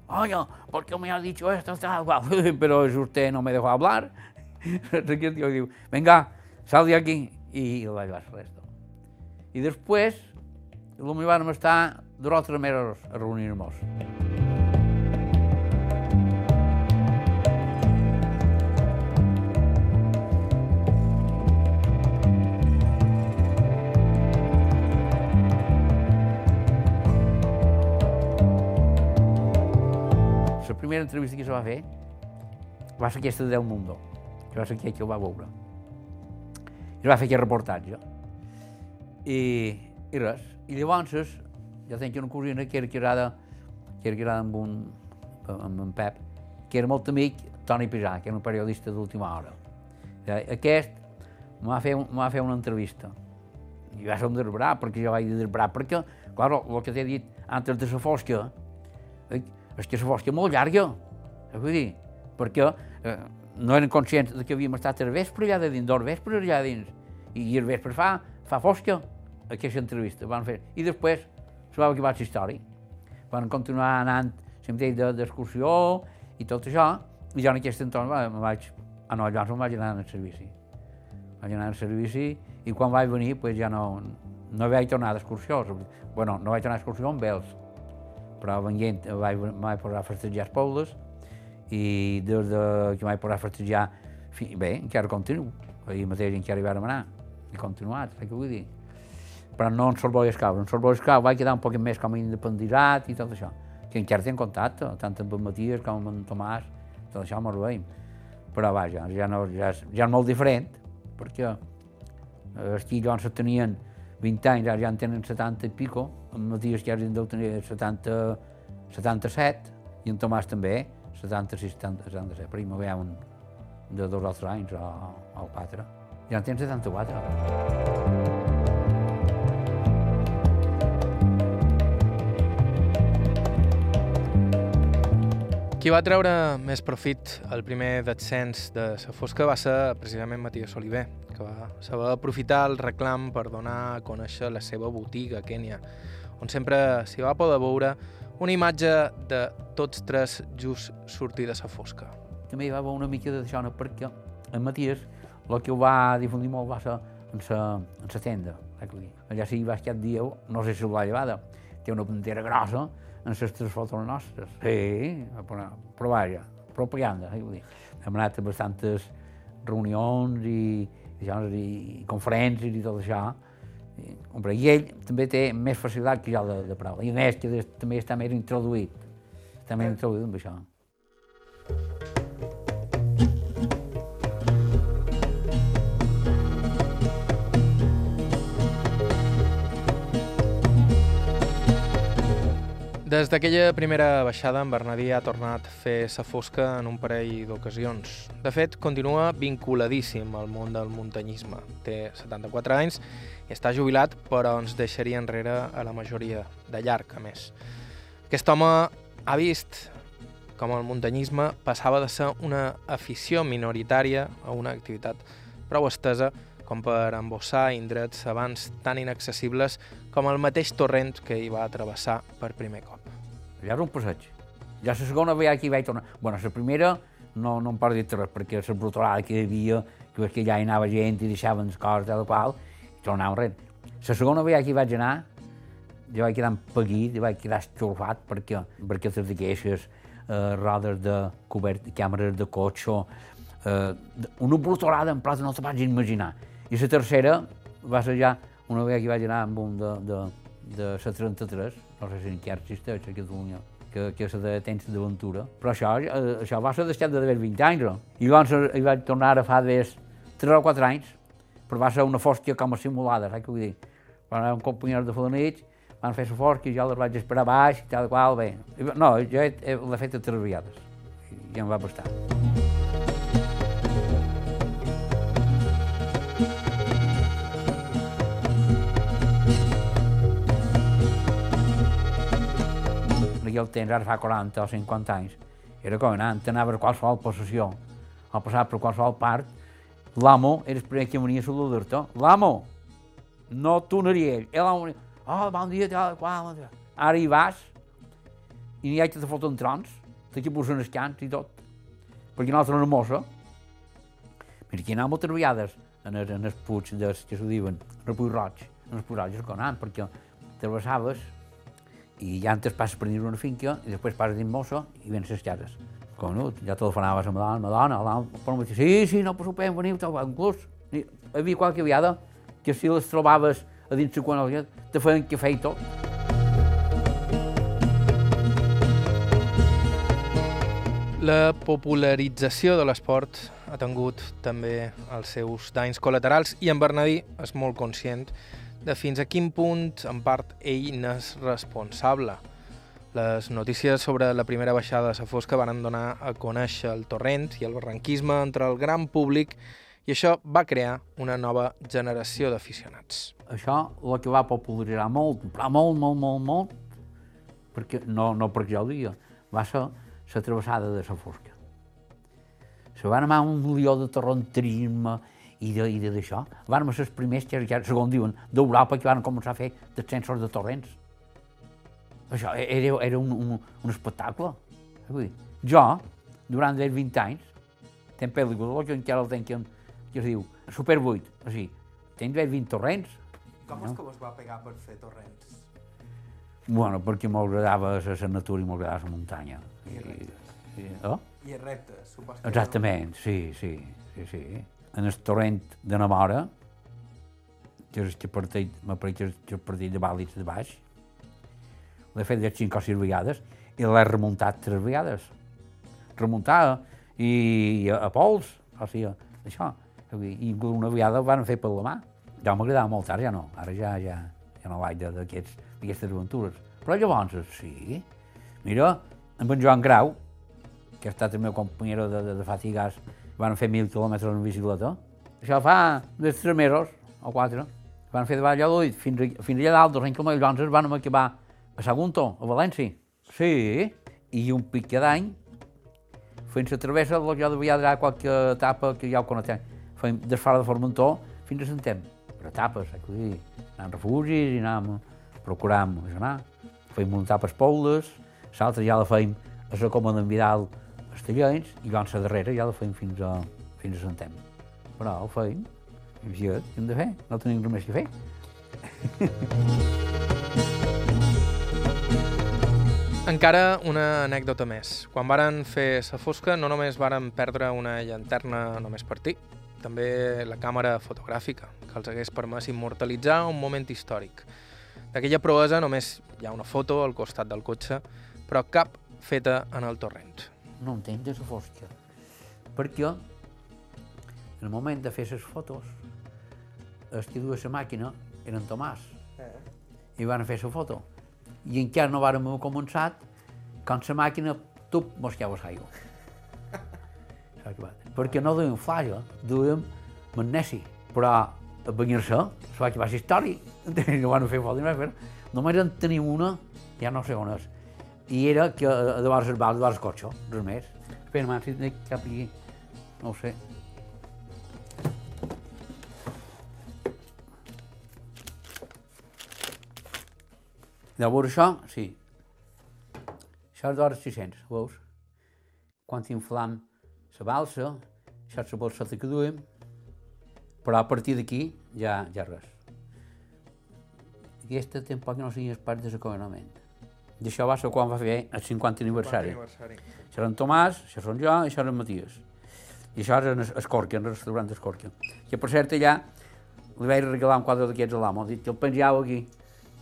[SPEAKER 2] oye, ¿por qué me has dicho esto? Tal, cual. Pero usted no me dejó hablar. Aquell tio diu, venga, sal de aquí. I el vaig fer esto. I després, potser vam estar dos o tres mesos a reunir-nos. Primera entrevista que se va fer va ser aquesta de Del Mundo, que va ser aquell que ho va veure. I va fer aquest reportatge. I, i res. I llavors jo tenc una cosina que era criada, que era criada amb, un, amb en Pep, que era molt amic Toni Pisà, que era un periodista d'última hora. Aquest m'ha fer, fer una entrevista. I va ser un desbrar, perquè jo vaig dir desbrar, perquè, clar, el que t'he dit antes de la fosca, la fosca molt llarga, vull dir, perquè eh, no eren conscients de que havíem estat al vespre allà de dins, d'or vespre allà dins, i, el vespre fa, fa fosca, aquesta entrevista van fer. I després se va acabar la història. Van continuar anant sempre d'excursió i tot això, i jo en aquest entorn me vaig, ah no, llavors em vaig anar al servici. Vaig anar al servici i quan vaig venir pues, ja no, no vaig tornar d'excursió. Bueno, no vaig tornar d'excursió amb ells, però venint vaig, vaig posar a festejar els pobles i des de que vaig posar a festejar, bé, encara continuo. Ahir mateix encara hi vam anar, he continuat, saps què vull dir? Però no en Sorboi Escau, en Sorboi Escau vaig quedar un poc més com a independitzat i tot això, que encara tinc contacte, tant amb en Matías com amb en Tomàs, tot això m'ho veiem. Però vaja, ja, no, ja, és, ja és molt diferent, perquè els que llavors tenien 20 anys, ara ja en tenen 70 i pico, en Matías ja en deu tenir 70, 77, i en Tomàs també, 76, 70, 77, però hi m'ho un de dos o tres anys o, o quatre. Ja en tens 74.
[SPEAKER 1] Qui va treure més profit el primer descens de la fosca va ser precisament Matías Oliver, que va saber aprofitar el reclam per donar a conèixer la seva botiga a Kènia, on sempre s'hi va poder veure una imatge de tots tres just sortir de la fosca.
[SPEAKER 2] També hi va haver una mica d'això, perquè en Matías el que ho va difundir molt va ser en la, en la tenda. Allà sí va estar dia, no sé si ho va llevada, té una pantera grossa, en les tres fotos nostres. Sí, però vaja, propaganda, eh, vull dir. Hem anat a bastantes reunions i, i, i, i conferències i tot això. I, hombre, I ell també té més facilitat que jo de, de paraula. I a més, que també està més introduït. Està més introduït amb això.
[SPEAKER 1] Des d'aquella primera baixada, en Bernadí ha tornat a fer sa fosca en un parell d'ocasions. De fet, continua vinculadíssim al món del muntanyisme. Té 74 anys i està jubilat, però ens deixaria enrere a la majoria, de llarg, a més. Aquest home ha vist com el muntanyisme passava de ser una afició minoritària a una activitat prou estesa com per embossar indrets abans tan inaccessibles com el mateix torrent que hi va travessar per primer cop.
[SPEAKER 2] Ja era un passeig. Ja la segona vegada hi vaig tornar... bueno, la primera no, no em pots dir res, perquè la brutalada que hi havia, que veus que ja hi anava gent i deixaven les coses, tal qual, i tornàvem res. La segona vegada hi vaig anar, jo vaig quedar empaguit, jo vaig quedar estorfat, perquè, perquè les d'aquestes eh, rodes de cobert, càmeres de cotxe, eh, una brutalada en plata no te pots imaginar. I la tercera va ser ja una vegada que vaig anar amb un de, de, de la 33, no sé si encara existeix a Catalunya, que, que és de temps d'aventura. Però això, eh, això va ser d'estat d'haver 20 anys. No? I llavors eh, hi vaig tornar a fa des 3 o 4 anys, però va ser una fòstia com a simulada, saps què vull dir? Van anar un companyó de Fodanits, van fer la fòstia, jo les vaig esperar baix, i tal qual, bé. No, jo l'he fet a tres vegades, i em va bastar. Aquell temps, ara fa 40 o 50 anys, era com anar, anava a qualsevol possessió, o passar per qualsevol part, l'amo era el primer que venia a saludar-te. L'amo, no ell. Ell l'amo, oh, bon dia, tal, qual, Ara hi vas, i n'hi ha que te foten trons, que posen els cants i tot. Perquè no mossa, mira, aquí anàvem moltes vegades. En el, en el puig que s'ho diuen, en el puig roig, en el puig roig conant, perquè travessaves i ja antes per dins una finca i després passes dins mossa i vens les cases. Com no, ja telefonaves a la dona, la dona, la dona, sí, sí, no preocupem, veniu, inclús hi havia qualque vegada que si les trobaves a dins de quan te feien cafè i tot.
[SPEAKER 1] La popularització de l'esport ha tingut també els seus danys col·laterals i en Bernadí és molt conscient de fins a quin punt, en part, ell n'és responsable. Les notícies sobre la primera baixada de la Fosca van donar a conèixer el torrent i el barranquisme entre el gran públic i això va crear una nova generació d'aficionats.
[SPEAKER 2] Això el que va popularitzar molt, però molt, molt, molt, molt, perquè, no, no perquè jo ho digui, va ser la travessada de la Fosca. Se van anar un milió de terrontrisme, i d'això. Vam ser els primers, que, que segons diuen, d'Europa que van començar a fer descensos de torrents. Això era, era un, un, un espectacle. Vull dir, jo, durant els 20 anys, tenc pel·lícula, que encara el tenc, que, que es diu Super 8, o sigui, tens 20 torrents.
[SPEAKER 1] Com no? és que vos va pegar per fer torrents?
[SPEAKER 2] Bueno, perquè m'agradava la natura i m'agradava la muntanya.
[SPEAKER 1] I. I, i,
[SPEAKER 2] oh?
[SPEAKER 1] I reptes, supos
[SPEAKER 2] que Exactament, sí, sí, sí, sí en el torrent de Namora, que és el partit, que és el partit de vàlids de baix, l'he fet de cinc o sis vegades i l'he remuntat tres vegades. Remuntar i, i a, a pols, o sigui, això. I una vegada van fer per la mà. Ja m'agradava molt, ara ja no, ara ja, ja, ja no vaig d'aquestes aventures. Però llavors, sí, mira, amb en Joan Grau, que ha estat el meu company de, de, de Fatigas van fer mil quilòmetres en bicicleta. Això fa des tres mesos o quatre. Van fer de Valladolid fins, a, fins allà dalt, dos anys quilòmetres, llavors van acabar a Sagunto, a València. Sí, i un pic cada any, fent la travessa, jo devia anar a qualque etapa que ja ho coneixem. Fem des fora de Formentor fins a Sentem, per etapes, eh, dir, anàvem refugis i anàvem, procuràvem anar. Fem una etapa a Espoules, l'altra ja la feim a la Coma d'en Vidal castellans i llavors la darrera ja la feim fins a, fins a Santem. Però ho feim, i ja, hem de fer, no tenim res més que fer.
[SPEAKER 1] Encara una anècdota més. Quan varen fer sa fosca no només varen perdre una llanterna només per ti, també la càmera fotogràfica, que els hagués permès immortalitzar un moment històric. D'aquella proesa només hi ha una foto al costat del cotxe, però cap feta en el torrent
[SPEAKER 2] no entenc de la fosca. Perquè en el moment de fer les fotos, els que duia la màquina eren Tomàs. Eh. I van fer la foto. I encara no vàrem haver començat, quan la màquina, tu mos queues aigua. Perquè no duim flash, duim magnesi. Però a venir-se, se va acabar la història. No van fer fotos, no Només en tenim una, ja no sé on és, i era que de vegades es va, de vegades cotxe, res més. Espera, mà, si tinc cap aquí, no ho sé. Llavors això, sí. Això és d'hores 600, veus? Quan inflam la balsa, això és la bolseta que duem, però a partir d'aquí ja, ja res. Aquesta tampoc no sigui part de l'acomiadament. I això va ser quan va fer el 50 aniversari. Això era en Tomàs, això són jo, això era en Matías. I això era en Escorca, en el restaurant d'Escorca. Que per cert allà li vaig regalar un quadre d'aquests a l'amo, dit que el penjau aquí,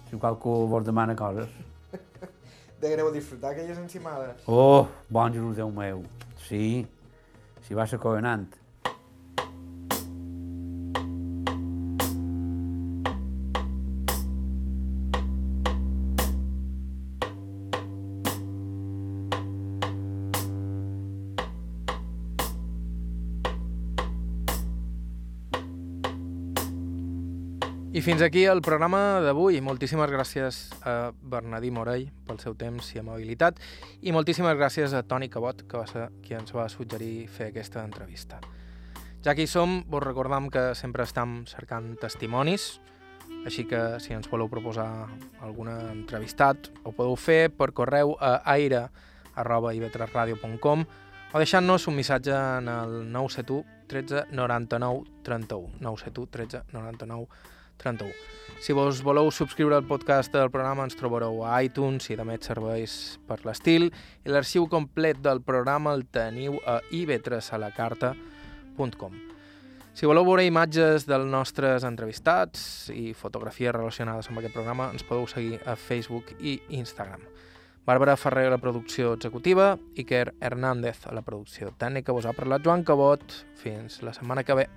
[SPEAKER 2] si qualcú vos demana coses.
[SPEAKER 1] Degreu disfrutar aquelles encimades.
[SPEAKER 2] Oh, bon Jesús Déu meu, sí, si va ser covenant.
[SPEAKER 1] Fins aquí el programa d'avui. Moltíssimes gràcies a Bernadí Morell pel seu temps i amabilitat i moltíssimes gràcies a Toni Cabot, que va ser qui ens va suggerir fer aquesta entrevista. Ja que hi som, vos recordam que sempre estem cercant testimonis Així que si ens voleu proposar algun entrevistat, ho podeu fer per correu a aire.ivetresradio.com o deixant-nos un missatge en el 971 13 99 31. 971 13 99 31. Si vos voleu subscriure al podcast del programa ens trobareu a iTunes i també serveis per l'estil i l'arxiu complet del programa el teniu a ib3alacarta.com. Si voleu veure imatges dels nostres entrevistats i fotografies relacionades amb aquest programa, ens podeu seguir a Facebook i Instagram. Bàrbara Ferrer a la producció executiva, Iker Hernández a la producció tècnica. Vos ha parlat Joan Cabot. Fins la setmana que ve.